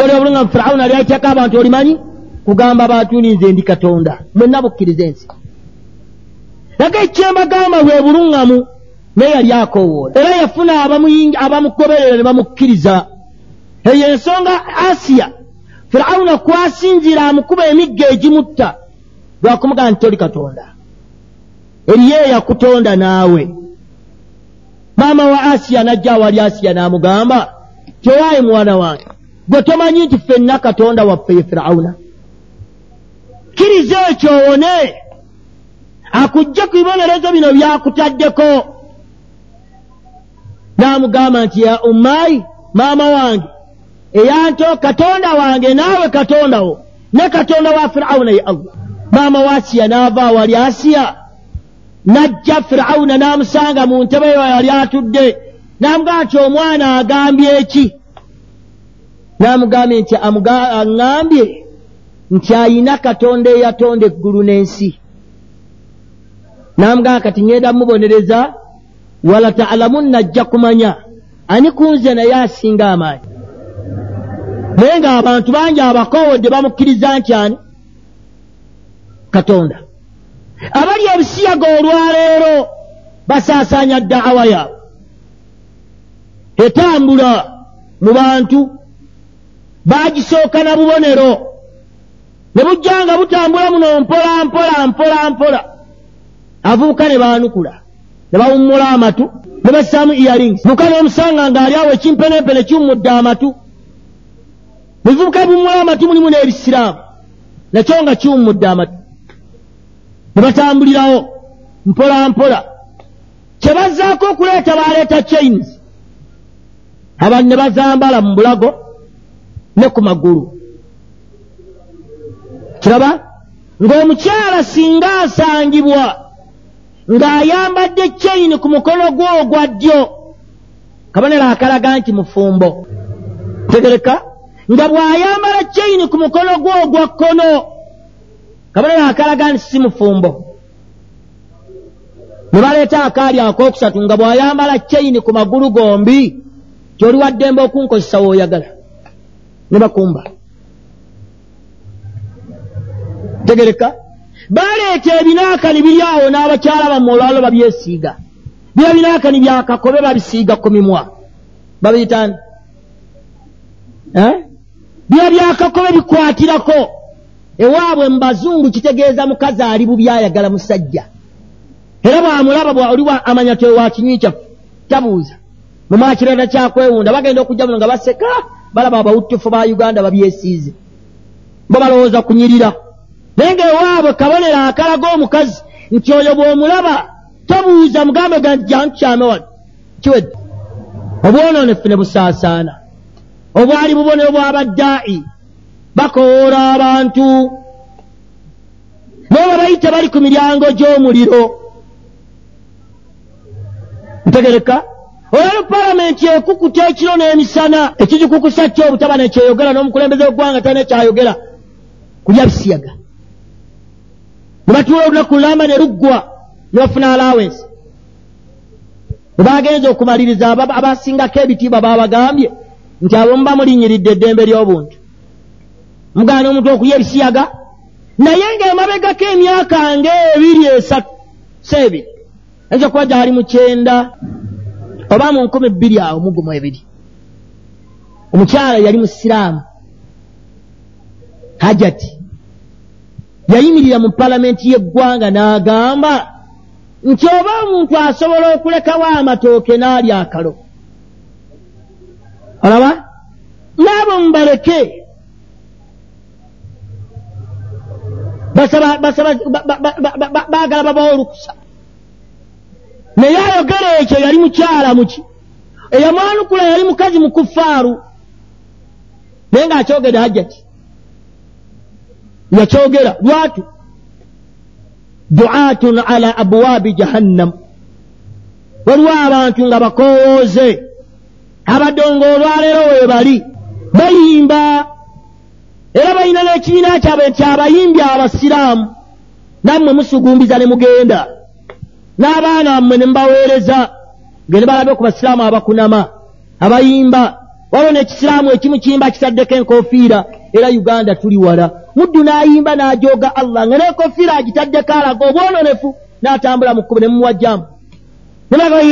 obali obulunga mu firawuna lyayitako abantu olimanyi kugamba abantu ninze ndi katonda mwenna bukkiriza ensi. Naga ekyembagamba bwe buluŋŋamu naye yali akoowoola era yafuna abamugoberera ne bamukkiriza. Eyo ensonga asiya firawuna kwasinziira amukuba emigga egimutta lwakumugamba nti toli katonda. Eriyo eyakutonda naawe. Maama wa asiya najja awali asiya n'amugamba tewaayi muwana wange gwe tomanyi nti ffenna katonda waffe ye firawuna? Kkiriza ekyo owone akujje ku bibonerezo bino byakutaddeko. N'amugamba nti ya ummaayi maama wange eyanto katonda wange naawe katonda wo ne katonda wa firawuna ye allah. Maama wa asiya n'ava awali asiya. N'ajja firawuna n'amusanga mu ntebe yo yali atudde. N'amugamba nti omwana agambye eki n'amugambye nti aŋŋambye nti ayina katonda eyatonda eggulu n'ensi. N'amugamba kati ŋŋenda mubonereza wala taalamunna ajja kumanya. Ani kunze naye asinga amaanyi? Naye ng'abantu bangi abakoowodde bamukkiriza nti ani? Katonda. Abali ebisiyaga olwaleero basaasaanya ddaawa yaabwe. Etambula mu bantu baagisooka na bubonero. Ne bujja nga butambula muno mpola mpola mpola mpola. Avubuka ne baanukula ne bawummula amatu ne bassaamu earings muka n'omusanga ng'ali awo ekimpenempene kiwummudde amatu. Mubivubuka biwummula amatu mulimu n'ebisiraamu. Nakyo nga kiwummudde amatu. Ne batambulirawo mpola mpola. Kye bazzaako okuleeta baleeta chains. Abantu ne bazambala mu bulago ne ku magulu. Kiraba? Ng'omukyala singa asangibwa ng'ayambadde chaini ku mukono gwe ogwa ddyo kabonero akalaga nti mufumbo. Tegereka? Nga bw'ayambala chaini ku mukono gwe ogwa kkono kabonero akalaga nti si mufumbo. Ne baleeta akaali akookusatu nga bw'ayambala chaini ku magulu gombi tyoli waddembe okunkozesa w'oyagala ne bakumba tegereka. Baleeta ebinaakani biri awo n'abakyala bammwe olwalo babyesiiga. Bira binaakani byakakobe babisiiga ku mimwa. Babiyitani bira byakakobe bikwatirako. Ewaabwe mu bazungu kitegeeza mukazi ali bubi ayagala musajja. Era bwamulaba bwoli amanya tewa kinywi kyaffe tabuuza. Mumwakirata kyakwewunda bagenda okujja muno nga baseka balaba abawutufu ba uganda babyesiize. Bo balowooza kunyirira. Naye ngaewaabwe kabonero akalaga omukazi nti oyo bw'omulaba tobuuza mugambe ganti jantukyame wano. Kiwedde? Obwonoonefu ne busaasaana. Obwali bubonero bw'abaddaa'i bakowoola abantu. Naye babayita bali ku miryango gy'omuliro. Ntegereka olwalo palamenti ekukuta ekiro n'emisana ekigikukusa kyo obutaba nekyeyogera n'omukulembeze w'eggwanga talina kyayogera kulya bisiyaga. Ne batuula olunaku lulamba ne luggwa ne bafuna alawensi bwe bagenza okumaliriza abasingako ebitiibwa babagambye nti abo muba mulinyiridde eddembe ly'obuntu. Mugaana omuntu okulya ebisiyaga naye ng'emabegako emyaka ng'ebiri esatu si ebiri ayinza okuba gyali mu kyenda oba mu nkumi bbiri awo mugumu ebiri. Omukyala yali musiraamu. Hajati yayimirira mu palamenti y'eggwanga n'agamba nti oba omuntu asobola okulekawo amatooke n'alya akalo olaba? Naabo mubaleke. Baagala babawo olukusa naye ayogera ekyo yali mukyala muki eyamwanukula yali mukazi mukufaaru naye ng'akyogera hajjati yakyogera lwatu duatun ala abwaabi jahannam. Waliwo abantu nga bakowooze. Abadongo olwaleero weebali bayimba. Era balina n'ekibiina kyabwe nti abayimbi abasiraamu. Nammwe musugumbiza ne mugenda n'abaana bammwe ne mubaweereza ngene balabe ku basiraamu abakunama abayimba. Waliwo n'ekisiraamu ekimu kiyimba kitaddeko enkofiira era uganda tuli wala. Muddu n'ayimba n'ajooga allah nga n'enkofiira agitaddeko alaga obwononefu n'atambula mu kkubo ne mumuwajjamu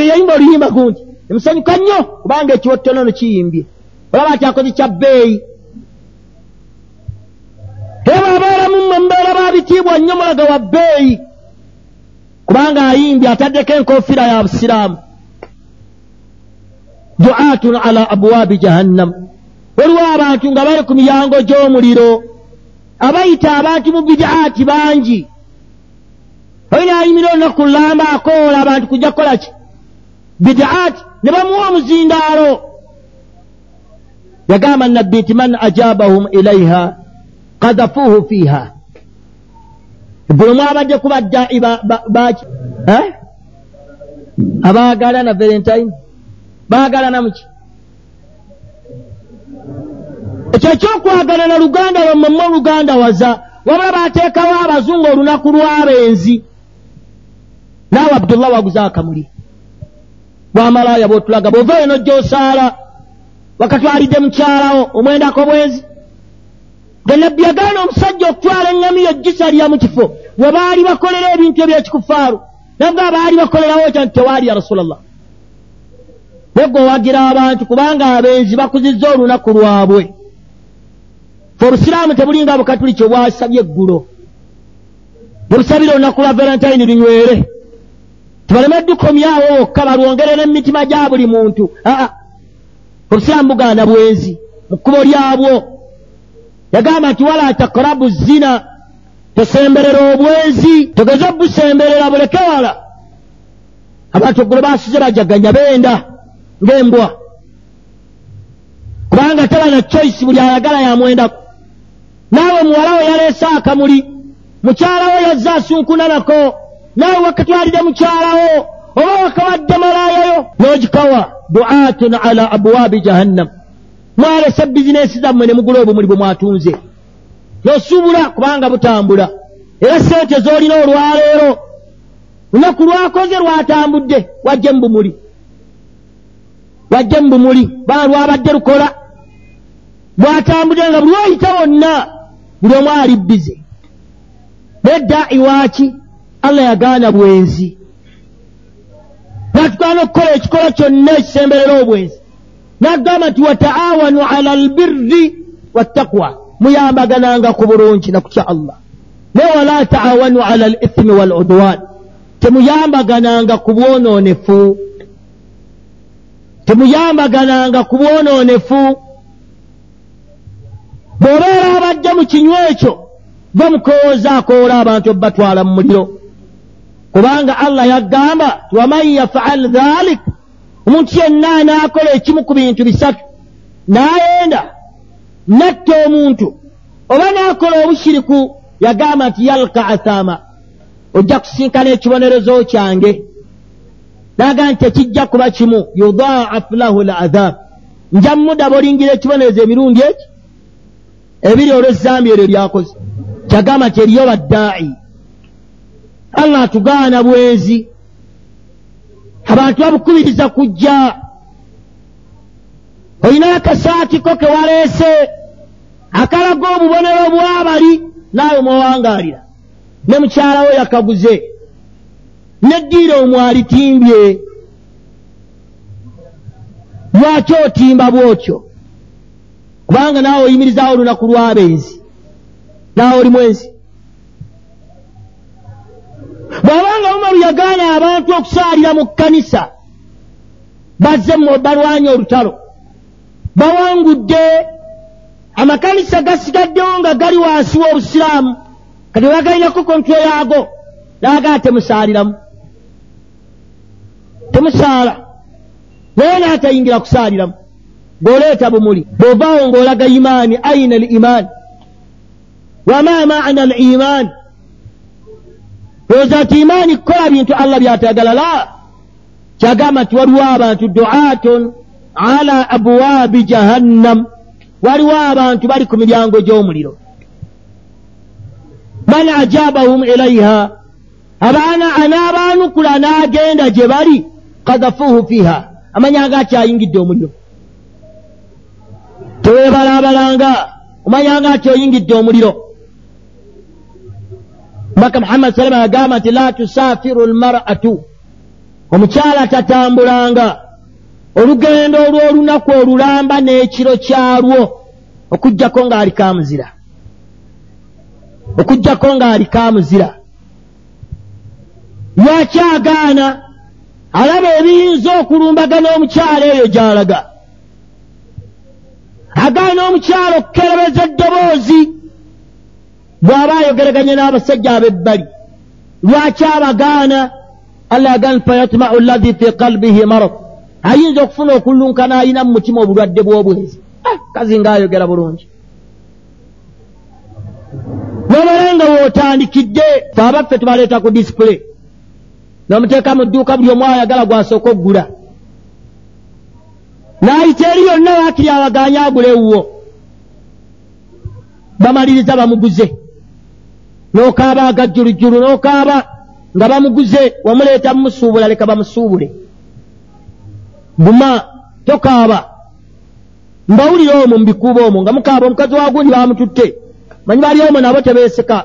yayimba oluyimba gunti emusanyuka nnyo kubanga ekiwottonono kiyimbye. Olaba ati akozi kya bbeeyi. Era bw'abeeramu mmwe mubeera babitiibwa nnyo mulaga wa bbeeyi kubanga ayimbye ataddeko enkofiira ya busiraamu. Duatun ala abwaabi jahannam. Waliwo abantu nga bali ku miyango gy'omuliro. Abayita abantu mu bidaati bangi. Olina ayimira olunaku lulamba akoola abantu kujja kukola ki? Bidaati ne bamuwa omuzindaalo. Yagamba nabbi nti man ajabahum ilaiha kadhafuuhu fiiha buli mwabadde kubaddai baki abaagala na valentine? Baagala namuki ekyo ekyokwagala na luganda lwammwe mwe oluganda waza wabula baateekawo abazungu olunaku lw'abenzi. Naawe abdullah waguze akamuli. Bwamalaaya bwotulaga bwova eno gy'osaala wakatwalidde mukyalawo omwendako bwezi nga nabbi yagaana omusajja okutwala eŋŋamiyo gisalya mu kifo we baali bakolera ebintu ebyekikufaaru nabwe abaali bakolerawo kya nti tewaali ya rasulallah. Negwe owagira abantu kubanga abenzi bakuzizza olunaku lwabwe. Fe obusiraamu tebulinga bukatuliki obwasabye eggulo. Nebusabire olunaku lwa valentine lunywere. Tebaleme dukomyawo wokka balwongerera emitima gya buli muntu. Aa obusiraamu bugaana bwenzi mu kkubo lyabwo yagamba nti wala takrabu zina tosemberera obwenzi togeze obusemberera buleke wala abantu eggulo basize bajaganya benda ng'embwa. Kubanga taba na choice buli ayagala yamwendako. Naawe muwalawo yaleese akamuli mukyalawo yazze asunkuna nako naawe wakatwalire mukyalawo oba wakawadde malaayayo n'ogikawa duatun ala abwaabi jahannam mwalese bizinesi zammwe ne mugula obumuli bwe mwatunze. N'osuubula kubanga butambula. Era sente z'olina olwaleero lunaku lwakoze lwatambudde wajje mu bumuli. Wajje mu bumuli bana lwabadde lukola. Bwatambudde nga buli oyita wonna buli omu ali bbize nedda iwaaki allah yagaana bwenzi. Natukaana okukola ekikola kyonna ekisemberera obwenzi naggamba nti wataawanu ala albirri wattaqwa. Muyambagananga ku bulungi nakutya allah. Naye wala taawanu ala alithimi waludwan. Temuyambagananga ku bwonoonefu temuyambagananga ku bwonoonefu bw'obeera abajja mu kinywa ekyo gwe mukowooza akoola abantu obbatwala mu muliro. Kubanga allah yaggamba waman yafaal dhalik omuntu yenna anaakola ekimu ku bintu bisatu. N'ayenda natta omuntu. Oba n'akola obushiriku yagamba nti yalka athama ojja kusinkana ekibonerezo kyange. N'agamba nti tekijja kuba kimu yudaafu lahu ladhab nja mudaba olingira ekibonerezo emirundi eki? Ebiri olw'ezzambi eryo lyakoze. Kyagamba nti eriyo baddaayi allah atugaana bwenzi abantu babukubiriza kujja. Olinayo akasaatiko ke waleese akalaga obubonero bw'abali naawe mwowangaalira ne mukyalawo yakaguze neddiira omwalitimbye lwaki otimba bwotyo? Kubanga naawe oyimirizaawo olunaku lw'abenzi naawe oli mwenzi bw'abanga umaru yagaana abantu okusaalira mu kkanisa bazze balwanye olutalo. Bawangudde amakanisa gasigaddewo nga gali wansi w'obusiraamu kati bagalinako kontro yaago naagaa temusaaliramu. Temusaala. Naye naatayingira kusaaliramu. Ng'oleeta bumuli bw'ovaawo ng'olaga imaani aina al imaani wama maana al imaani olowooza nti imaani kukola bintu allah byatayagala la kyagamba nti waliwo abantu duatun ala abwaabi jahannam. Waliwo abantu bali ku miryango gy'omuliro man ajabahum ilaiha abaana anaabaanukula n'agenda gye bali kadhafuuhu fiiha. Amanya nga akyayingidde omuliro. Teweebalaabalanga omanyanga nti oyingidde omuliro mubaka muhammadi salama yagamba nti la tusaafiru lmaratu omukyala tatambulanga. Olugendo olw'olunaku olulamba n'ekiro kyalwo. Okugjako ng'aliko amuzira okugjako ng'aliko amuzira lwaki agaana? Alaba ebiyinza okulumbagana omukyala eyo gy'alaga. Agaana omukyala okukerebeza eddoboozi bw'aba ayogeraganye n'abasajja ab'ebbali lwaki abagaana? Allah yagamba fayatmau llahi fi kalbihi marad. Ayinza okufuna okululunkana ayina mu mutima obulwadde bw'obwezi. Ah, kazi ng'ayogera bulungi. Nobala nga wootandikidde fe abaffe tubaleeta ku disipule n'omuteeka mu dduuka buli omu ayagala gwasooka okugula n'ayita eri yonna waakiri abaganya agula ewuwo bamaliriza bamuguze n'okaaba agajjulujjulu n'okaaba nga bamuguze wamuleeta mumusuubula leka bamusuubule. Buma tokaaba. Mbawulire omwo mubikuuba omwo nga mukaaba omukazi wagundi bamututte. Manyi bali omwo nabo tebeeseka.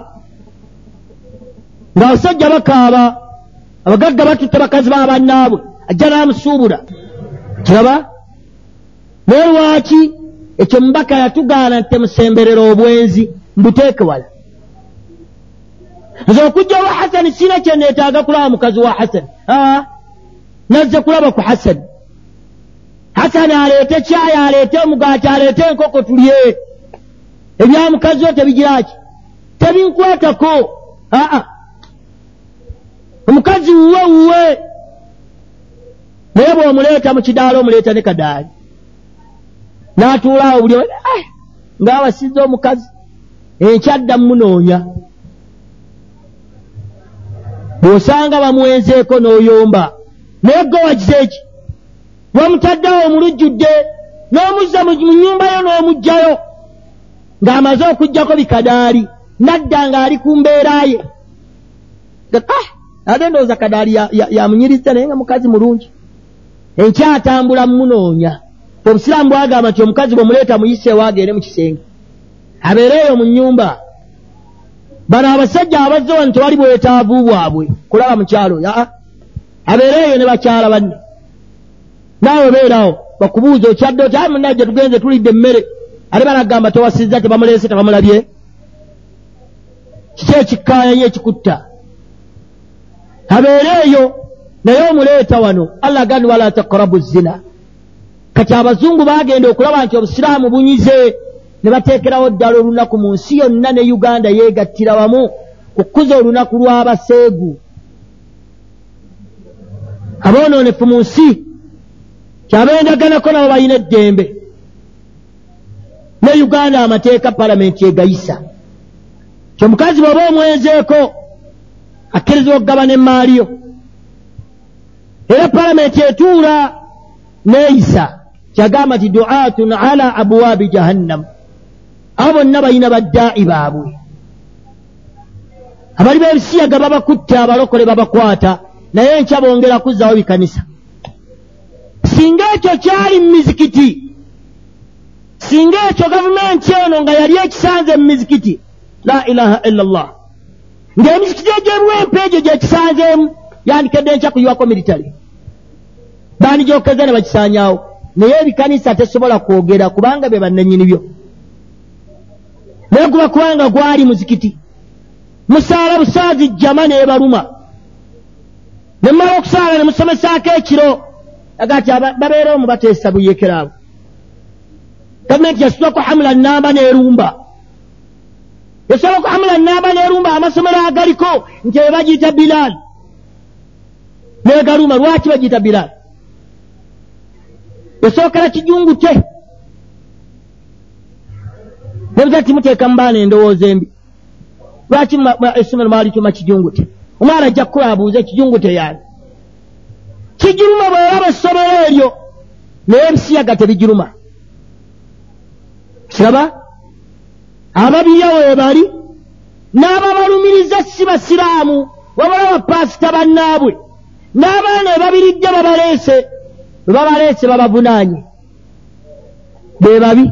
Ng'abasajja bakaaba abagagga batutte bakazi babannaabwe ajja n'amusuubula. Kiraba? Naye lwaki ekyo mubaka yatugaana nti temusemberera obwenzi mbuteeke wala nze okujja wa hasani siina kyeneetaaga kulaba mukazi wa hasani nazze kulaba ku hasani hasani aleete kyayi aleete omugaati aleete enkoko tulye. Ebya mukazi wo tebigiraki tebinkwatako aa omukazi wuwe wuwe. Naye bw'omuleeta mu kidaala omuleeta ne kadaali. N'atuulaawo buli ng'awasizza omukazi enkyadda mumunoonya bw'osanga bamuwenzeeko n'oyomba. Naye gwe wagize eki? Wamutaddewo omulujjudde n'omuzza mu nnyumba yo n'omuggyayo ng'amaze okugjako bikadaali nadda ng'ali ku mbeera ye. Ah, ate ndowooza kadaali yamunyiriza naye nga mukazi mulungi. Enkyatambula mumunoonya obusiraamu bwagamba nti omukazi bwemuleeta muyiseewo agende mu kisenge. Abeere eyo mu nnyumba bano abasajja abazze wano tewali bwetaavu bwabwe kulaba mukyalo yaa abeere eyo ne bakyala banne. Naawe beerawo bakubuuza okyadde oti ayi munajja tugenze tulidde emmere. Ate banagamba tewasizza tebamuleese tebamulabye. Kiki ekikkaayanye ekikutta? Abeere eyo naye omuleeta wano allah gandi wala takrabu zina. Kati abazungu bagenda okulaba nti obusiraamu bunyize ne bateekerawo ddala olunaku mu nsi yonna ne uganda yeegattira wamu kukuza olunaku lw'abaseegu aboonoonefu mu nsi kyabendaganako nabo balina eddembe. Ne uganda amateeka palamenti egayisa. Kyomukazi bw'oba omwenzeeko akkirizibwa okugaba n'emmaaliyo era palamenti etuula neeyisa kyagamba nti duatun ala abwaabi jahannamu abo bonna balina baddaa'i baabwe. Abali b'ebisiyaga babakutte abalokole babakwata naye enkya bongera kuzzawo bikanisa. Singa ekyo kyali mu mizikiti singa ekyo gavumenti eno nga yali ekisanze mu mizikiti la ilaha illa llah ng'emizikiti egy'ebuwempe egyo gyekisanzeemu yandikedde enkya kuyiwako militale bandigyokeza ne bakisaanyaawo. Naye ebikanisa tesobola kwogera kubanga bye bannanyini byo naye guba kubanga gwali muzikiti. Musaala busaazi jjama neebaluma ne mmala okusaala ne musomesaako ekiro. Aga ti babeera omu bateesa buyeekeraabo gavumenti yasitwako hamula namba n'erumba yasobako hamula namba n'erumba amasomero agaliko nti eyo bagiyita bilaali neegaluma lwaki bagiyita bilaali yasookera kijungute nebuza ti muteeka mu baana endowooza embi. Lwaki essomero mwalituma kijungute? Omwana ajja kukula abuuze kijungute yaani kijuluma bweraba essomero eryo naye ebisiyaga tebijuluma. Kiraba? Ababiya webali n'ababalumiriza si basiraamu wabula bapaasita bannaabwe. N'abaana ebabiridde babaleese bwe babaleese babavunaanye. Be babi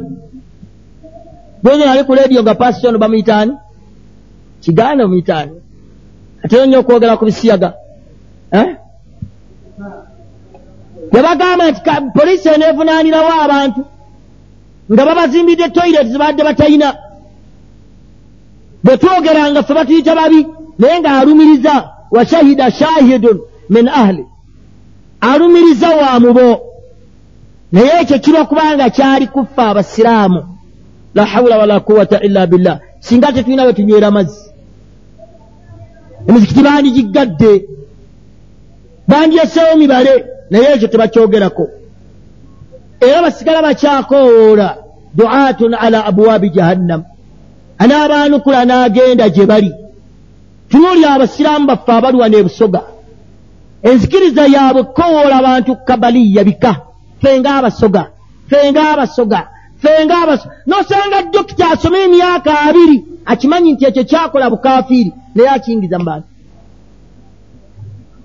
bwegera ali ku lediyo nga pasitono bamuyitaani kigaana bamuyitaani atera nnyo okwogera ku bisiyaga yabagamba nti poliisi eneevunaanirawo abantu nga babazimbidde toyireti zibadde batalina bwe twogeranga ffe batuyita babi naye ng'alumiriza wa shahida shahidun min ahli. Alumiriza wa mubo. Naye ekyo kirwa kubanga kyali kuffa abasiraamu la hawula wala quwata illa billah. Singa tetulina bwe tunywera mazzi emizikiti bandigiggadde bandyeseewo mibale? Naye ekyo tebakyogerako. Era basigala bakyakoowoola. Duatun ala abwaabi jahannam. Anaabaanukula n'agenda gye bali. Tunuulira abasiraamu baffe abalwana ebusoga enzikiriza yaabwe kowoola abantu kabaliya bika. Fenga abasoga fenga abasoga fenga abasoga nosanga dokita asome emyaka abiri akimanyi nti ekyo kyakola bukafiiri naye akiyingiza mu bantu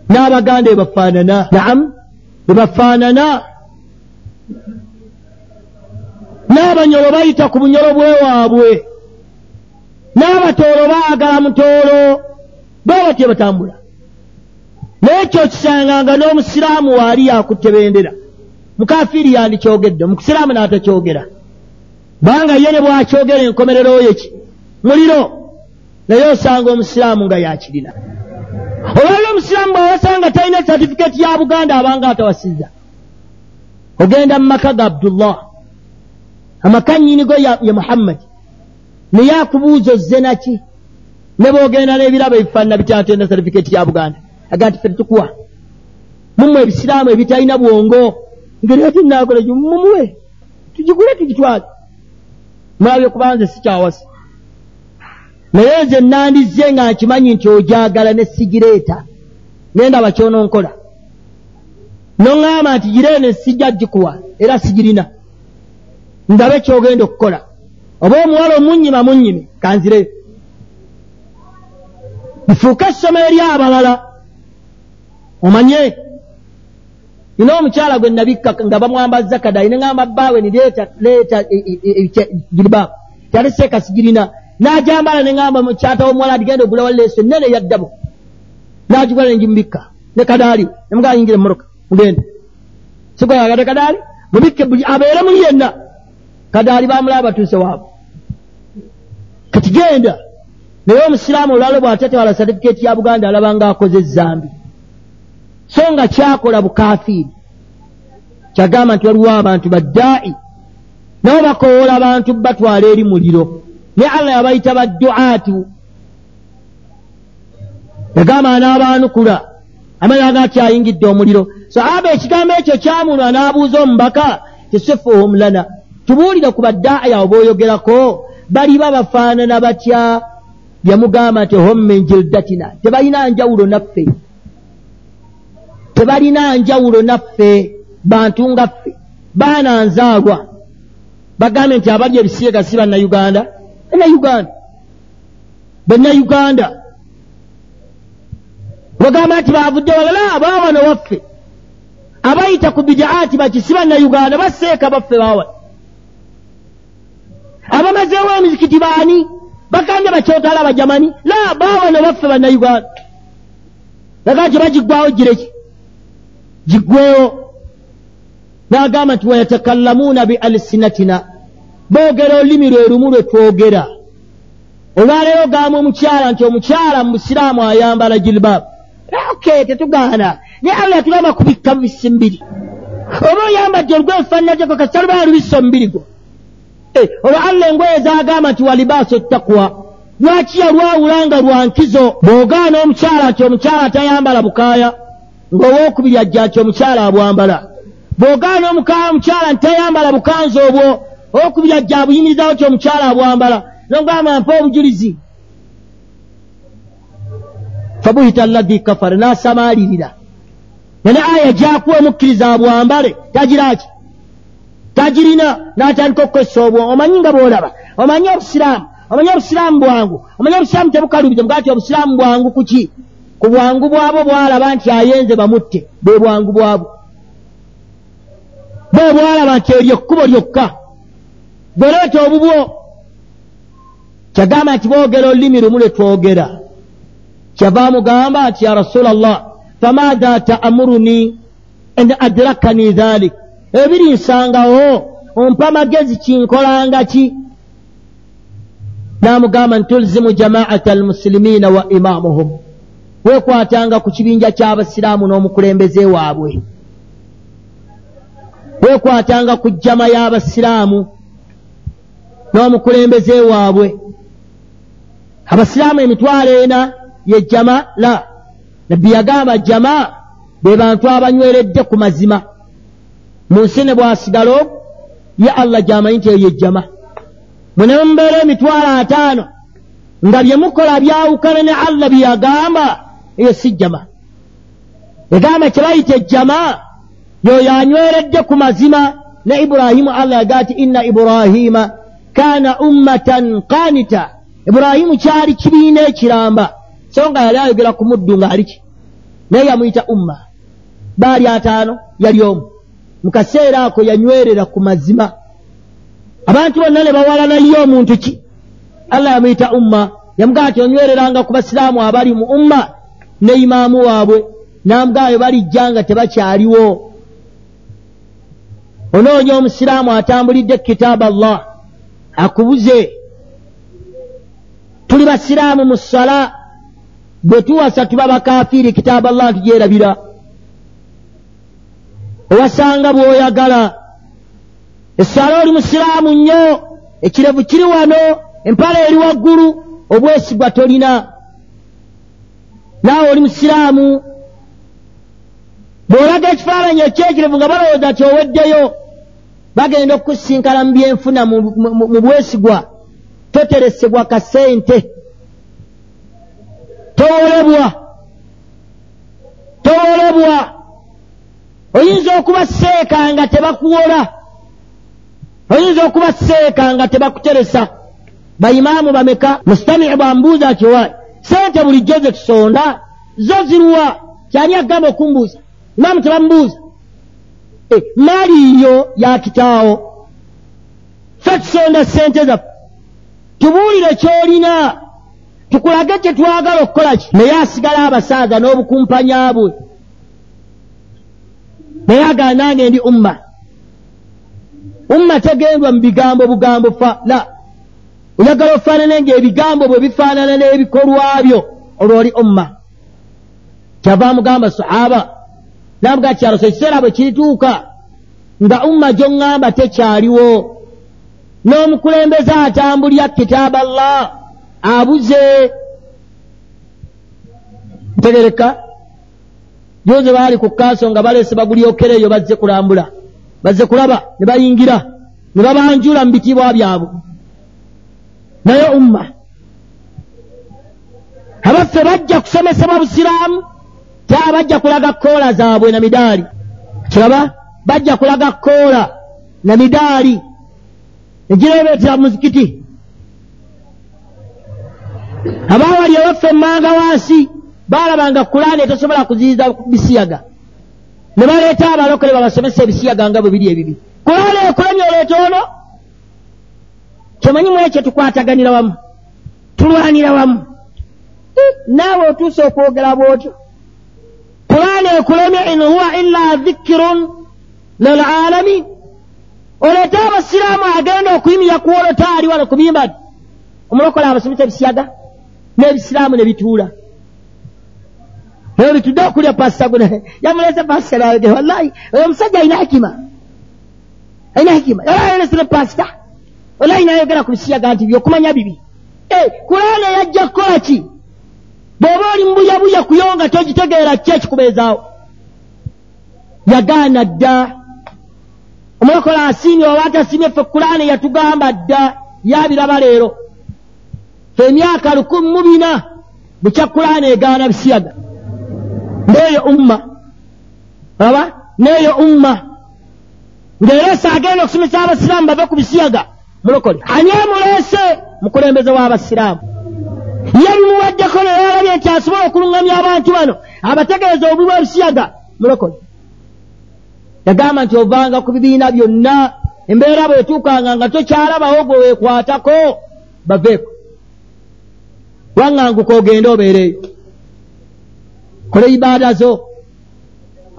n'abaganda ebafaanana naamu ebafaanana. N'abanyolo bayita ku bunyolo bwewaabwe n'abatoolo baagala mutoolo bwe batye batambula. Naye ekyo kisanganga n'omusiraamu waali yakutte bendera. Mukafiiri yandikyogedde omusiraamu n'atakyogera kubanga ye ne bwakyogera enkomererowo yeki muliro. Naye osanga omusiraamu nga yakirina. Olwali omusiraamu bwawasanga talina satifikeeti ya buganda abanga atawasizza. Ogenda mu maka ga abdullah. Amaka nnyinigo ye muhammadi naye akubuuza ozze naki ne boogenda n'ebirabo ebifaanana bitatenda satifikeeti ya buganda. Aga nti fe tukuwa. Mumwe ebisiraamu ebitalina bwongo. Ngeri ati nakola mumuwe tugigule tugitwale mulabye kubanze sikyawasa naye nze nandizze nga nkimanyi nti ojagala ne sigireeta nendaba kyononkola noŋŋamba nti giree ne sijja gikuwa era sigirina. Ndabe kyogenda okukola. Oba omuwala omunyima munyime kanzireyo bifuuke essomo eri abalala. Omanye nina omukyala gwe nabikka nga bamwambazza kadayi neŋamba bbaawe ni leeta leeta giribaabu tyali seeka sigirina n'ajambala neŋamba mukyata w'omuwala adigenda ogula wa leeso nene yaddabo n'agigula nengimubikka ne kadaali nemugaa yingira emmoroka mugende. Sigwayagade kadaali mubikke buli abeere muli yenna. Kadaali bamulaba batuuse waabwe. Kati genda. Naye omusiraamu olwalo bw'atatewala satifikeeti ya buganda alaba ng'akoze ezambi so nga kyakola bukafiiri kyagamba nti waliwo abantu baddaa'i nabo bakowoola abantu batwala eri muliro. Naye allah yabayita badduaatu yagamba anaabaanukula amanyaga akyayingidde omuliro. So aba ekigambo ekyo kyamunwa n'abuuza omubaka tisifuhum lana tubuulire ku baddaa'i awo booyogerako baliba bafaanana batya? Yamugamba nti hom min jildatina. Tebalina njawulo naffe tebalina njawulo naffe bantu nga ffe baana nzaalwa bagambye nti abalya ebisiega si bannayuganda bannayuganda bannayuganda. Bagamba nti bavudde walala abaawano waffe abayita ku bidaati bati si bannayuganda baseeka baffe baawano abamazeewo emizikiti baani? Bagambye bakyotala abajamani la baawano baffe bannayuganda. Baga nti bagiggwawo gireki giggwewo n'agamba nti wayatakallamuuna bi alisinatina boogera olulimi lwe lumu lwe twogera. Olwaleero gamba omukyala nti omukyala mu busiraamu ayambala jilbab ok tetugaana. Naye allah yatugamba kubikka bubisi mbiri. Oba oyambadde olugoye lufaananajeko kasitalubala lubisa omubiri gwo. Olwo allah engoye zagamba nti walibaaso ettakwa lwaki yalwawula nga lwankizo bw'ogaana omukyala nti omukyala tayambala bukaaya ng'owookubiri ajja nti omukyala abwambala. Bw'ogaana omukaya omukyala nti tayambala bukanza obwo owookubiri ajja abuyimirizawo ti omukyala abwambala? Nogamba mpa obujulizi. Fabuhita allahi kafara n'asamaalirira. Nane aya gyakuwa omukkiriza abwambale tagiraki tagirina n'atandika okukozesa obwo. Omanyi nga bw'olaba? Omanyi obusiraamu? Omanyi obusiraamu bwangu? Omanyi obusiraamu tebukalubize mugati obusiraamu bwangu kuki ku bwangu bwabo bwalaba nti ayenze bamutte bwe bwangu bwabwo bwe bwalaba nti eryo ekkubo lyokka. Bweleeta obubwo kyagamba nti boogera olulimi lumu lwe twogera. Kyava mugamba nti ya rasula llah famaatha taamuruni en adrakani dhalik ebiri nsangawo ompa magezi kinkolanga ki n'amugamba nti tulzimu jamaata almuslimina wa imamuhum weekwatanga ku kibinja ky'abasiraamu n'omukulembeze waabwe. Weekwatanga ku jjama y'abasiraamu n'omukulembeze waabwe. Abasiraamu emitwalo ena ye jjama la nabbi yagamba jjama be bantu abanyweredde ku mazima. Mu nsi ne bwasigala ogu ye allah gyamanyi nti eyo ye jjama. Mwe ne mumubeera emitwalo ataano nga bye mukola byawukana ne allah bye yagamba eyo si jjama yagamba kye bayita ejjama yoyo anyweredde ku mazima ne iburahimu allah yagaa ti inna iburahima kaana ummatan kanita iburahimu kyali kibiina ekiramba. So nga yali ayogera ku muddu ng'aliki naye yamuyita umma. Baali ataano yali omu. Mu kaseera ako yanywerera ku mazima. Abantu bonna ne bawalanayo omuntu ki? Allah yamuyita umma. Yamugaa ti onywereranga ku basiraamu abali mu umma ne imaamu waabwe namugaayo balijja nga tebakyaliwo. Onoonya omusiraamu atambulidde kitaaba allah akubuze tuli basiraamu mu ssala bwe tuwasa tuba bakafiiri kitaaba allah ntugyerabira owasanga bw'oyagala essala oli musiraamu nnyo ekirevu kiri wano empala eri waggulu obwesigwa tolina naawe oli musiraamu. Bw'olaga ekifaananyi ekyekirevu nga balowooza ti oweddeyo bagenda okukusinkana mu byenfuna mu bwesigwa toteresebwa kasente towolebwa towolebwa. Oyinza okuba seeka nga tebakuwola oyinza okuba seeka nga tebakuteresa. Bayimaamu bameka? Musitamici bwambuuza kyowa sente bulijjo ze tusonda zo ziruwa kyani agamba okumbuuza. Imaamu tebamubuuza. Eh, maali yo ya kitaawo. Fe tusonda sente zaffe. Tubuulire kyolina. Tukulage kye twagala okukola ki? Naye asigala abasaaza n'obukumpanya bwe. Naye agala nange ndi umma. Umma tegendwa mu bigambo bugambo fa la oyagala ofaanane ngaebigambo bwe bifaanana n'ebikolwa byo olwo oli umma. Kyava amugamba sahaba namugaa kyalo so ekiseera bwe kirituuka nga umma gy'oŋŋamba tekyaliwo n'omukulembeze atambulya kitaaba allah abuze ntegereka. Joze baali ku kaaso nga baleese bagulyokera eyo bazze kulambula bazze kulaba ne bayingira ne babanjula mu bitiibwa byabwe naye umma abaffe bajja kusomesebwa busiraamu taa bajja kulaga koola zaabwe na midaali. Kiraba bajja kulaga koola na midaali. Egireebeetera muzikiti. Abaawali abaffe emmanga wansi baalabanga kulaani etosobola kuziyiza bisiyaga. Ne baleeta abalokole babasomesa ebisiyaga nga bwe biri ebibi. Kulaani ekolemye oleeta kyemanyi mu ekyo tukwataganira wamu? Tulwanira wamu? Naawe otuuse okwogera bw'otyo. Kulaani ekulemye in huwa illa dhikirun lilalamin oleete abasiraamu agenda okuyimira kuwola taali wano kubimba ti omulokole abasomesa ebisiyaga n'ebisiraamu ne bituula. Bitudde okulya pasita gune yamulese pasita nawege wallahi oyo omusajja alina hikima alina hikima yalaelesere pasita wallahi nayogera ku bisiyaga nti byokumanya bibi. Kulaana yajja kukola ki? Bw'oba oli mubuyabuya kuyonga togitegeera ki ekikubeezaawo? Yagaana dda. Omulokola asiimye oba atasiimye ffe kulaana yatugamba dda yabiraba leero. Emyaka lukumi mu bina bukya kulaana egaana bisiyaga. Neeyo umma. Aba neeyo umma. Ng'ereese agenda okusomesa abasiraamu bave ku bisiyaga mulokole ani amuleese mukulembeze w'abasiraamu ye bimuwaddeko neyalabye nti asobola okuluŋŋamya abantu bano abategeeza obubi bw'ebisiyaga. Mulokole yagamba nti ovanga ku bibiina byonna embeera bwetuukanga nga tokyalabawo gwe weekwatako baveeko. Waŋŋanguka ogende obeereeyo kole ibaada zo.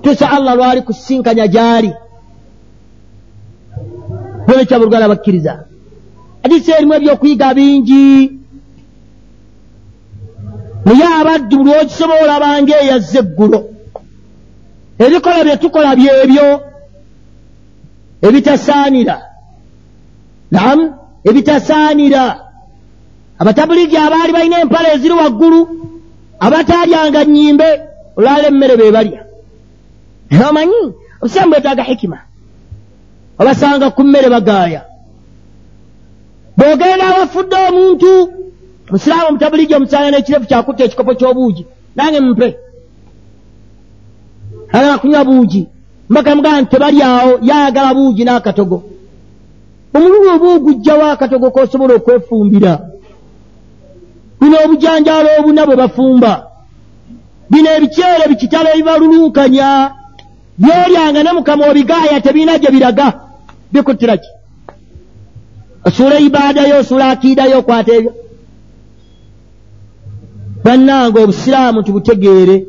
Tusa allah lwali kusinkanya gyali bwenekyabulugala bakkiriza hadisi erimu ebyokuyiga bingi. Naye abaddu buli okisobola olabanga eyazza eggulo. Ebikola bye tukola byebyo ebitasaanira. Namu ebitasaanira. Abatabuligi abaali balina empala eziri waggulu abataalyanga nnyimbe olwala emmere be balya. Omanyi obusiraamu bwetaaga hikima obasanga ku mmere bagaaya. Bw'ogenda awafudde omuntu musiraamu omutabuligi omusanga n'ekirefu kyakutta ekikopo ky'obuugi nange mumpe ayagala kunywa buugi. Mbaka mugaa nti tebalyawo yayagala buugi n'akatogo. Omululu oba ogujjawo akatogo k'osobola okwefumbira. Bino obujanjaalo obuna bwe bafumba. Bino ebiceere bikitalo ebibalulunkanya byolyanga ne mukama obigaaya tebiina gye biraga bikuttira ki? Osuula ibaadayo osuula akiidayo okwata ebyo. Bannanga obusiraamu tubutegeere.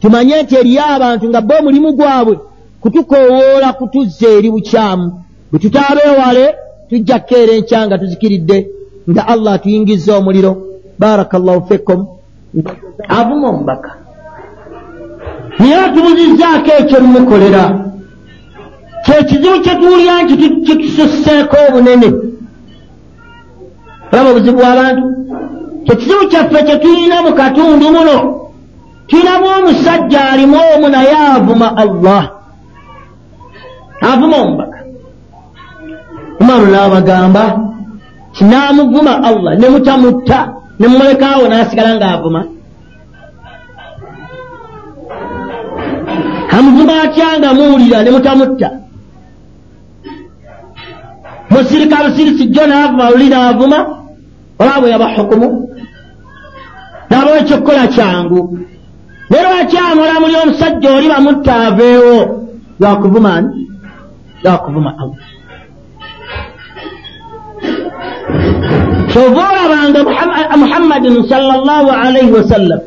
Tumanye nti eriyo abantu nga bo omulimu gwabwe kutukoowoola kutuzza eri bukyamu. Bwe tutaabeewale tujja kukeera enkya nga tuzikiridde nga allah atuyingiza omuliro. Baraka llahu fikum. Avuma omubaka naye atubuzizzaako ekyo mumukolera kyekizibu kyetuwulira nti kitususseeko obunene olaba obuzibu bw'abantu kyekizibu kyaffe kyetulina mu katundu muno tulinamu omusajja alimu omu naye avuma allah avuma omubaka umaru n'abagamba kinaamuvuma allah? Ne mutamutta ne mumulekaawo n'asigala ng'avuma amuvuma atya nga muwulira ne mutamutta musirika busirisi jjo n'avuma luli n'avuma olaba bwe yaba hukumu? N'abawo ekyokukola kyangu. Ne lwakyamulamuli omusajja oli bamutta aveewo? Lwakuvuma ani? Lwakuvuma allah kyova olabanga muhammadin salllahu alaihi wasallam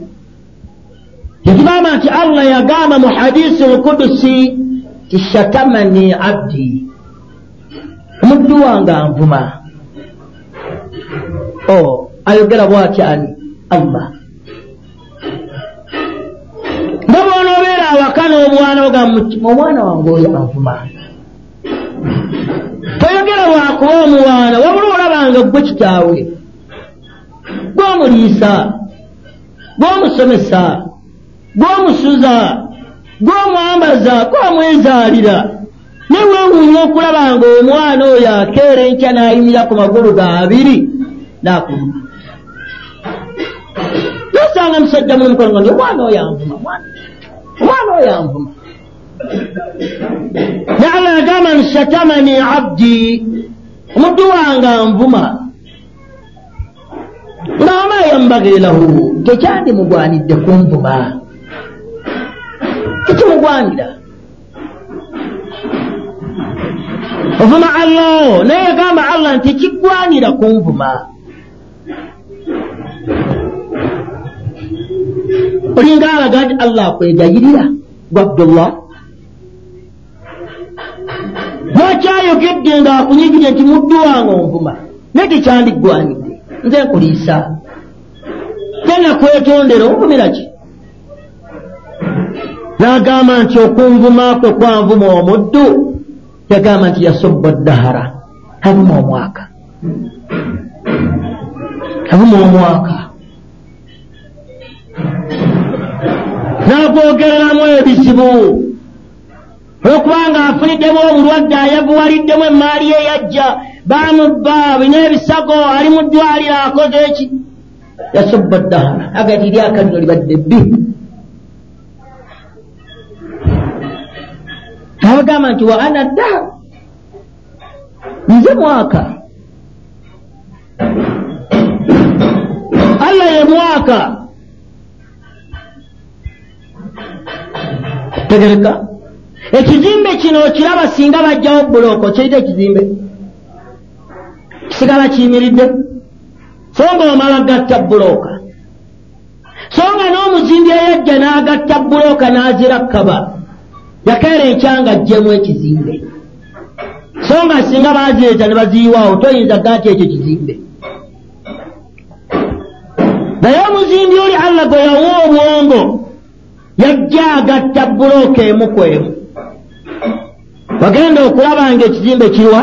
tekigamba nti allah yagamba mu hadisi lkudusi tishatamani abdi omuddu wange anvuma. O ayogera bwati ani? Allah. Nga bwonoobeera awaka n'omwana oga mutima omwana wange oyo anvuma. Toyogera lwakuba omwana wabula olabanga gwe kitaawe. Gw'omuliisa gw'omusomesa gw'omusuza gw'omwambaza gw'omwezaalira neweewuunya okulaba nga omwana oyo akeera enkya n'ayimira ku magulu ga abiri n'akuma. Nosanga musajja mumukono nga ndi omwana oyo anvuma omwana oyo anvuma. Ne allah yagamba nti shatamani abdi omuddu wange anvuma. Nga wama yambagire lahu tekyandimugwanidde kunvuma tekimugwanira ovuma allah naye yagamba allah nti tekiggwanira kunvuma olinga alaga nti allah akwegayirira gwe abdullah? Lwakyayogedde ngaakunyigire nti muddu wange onvuma? Naye tekyandiggwanidde nze nkuliisa. Tenakwetondera onvumira ki? N'agamba nti okunvuma kwe kwanvuma omuddu yagamba nti yasubba ddahara. Avuma omwaka. Avuma omwaka. N'agwogereramu ebizibu olwokubanga afuniddemu obulwadde ayavuwaliddemu emaali ye yajja baamubba bina ebisago ali mu ddwaliro akoze eki yasubba ddahara. Agati eri akalino libadde bbi abagamba nti wa ana ddahar nze mwaka. Allah ye mwaka. Tegereka. Ekizimbe kino okiraba singa bajjawo bulooko kiyita ekizimbe? Kisigala kiyimiridde. So nga omala gatta bulooka so nga n'omuzimbi eyajja n'agatta bulooka n'azirakkaba yakeera ekyanga ajjemu ekizimbe. So nga singa bazireeta ne baziyiwaawo toyinza ga nti ekyo kizimbe. Naye omuzimbi oli allah gwe yawa obwongo yajja agatta bulooka emu ku emu. Wagenda okulaba nga ekizimbe kirwa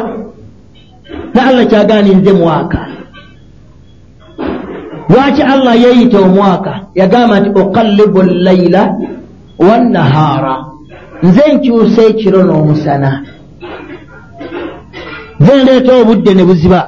ne allah kyaganinze mwaka. Lwaki allah yeeyita omwaka? Yagamba nti okallibu llaila wannahaara nze nkyusa ekiro n'omusana. Nze ndeeta obudde ne buziba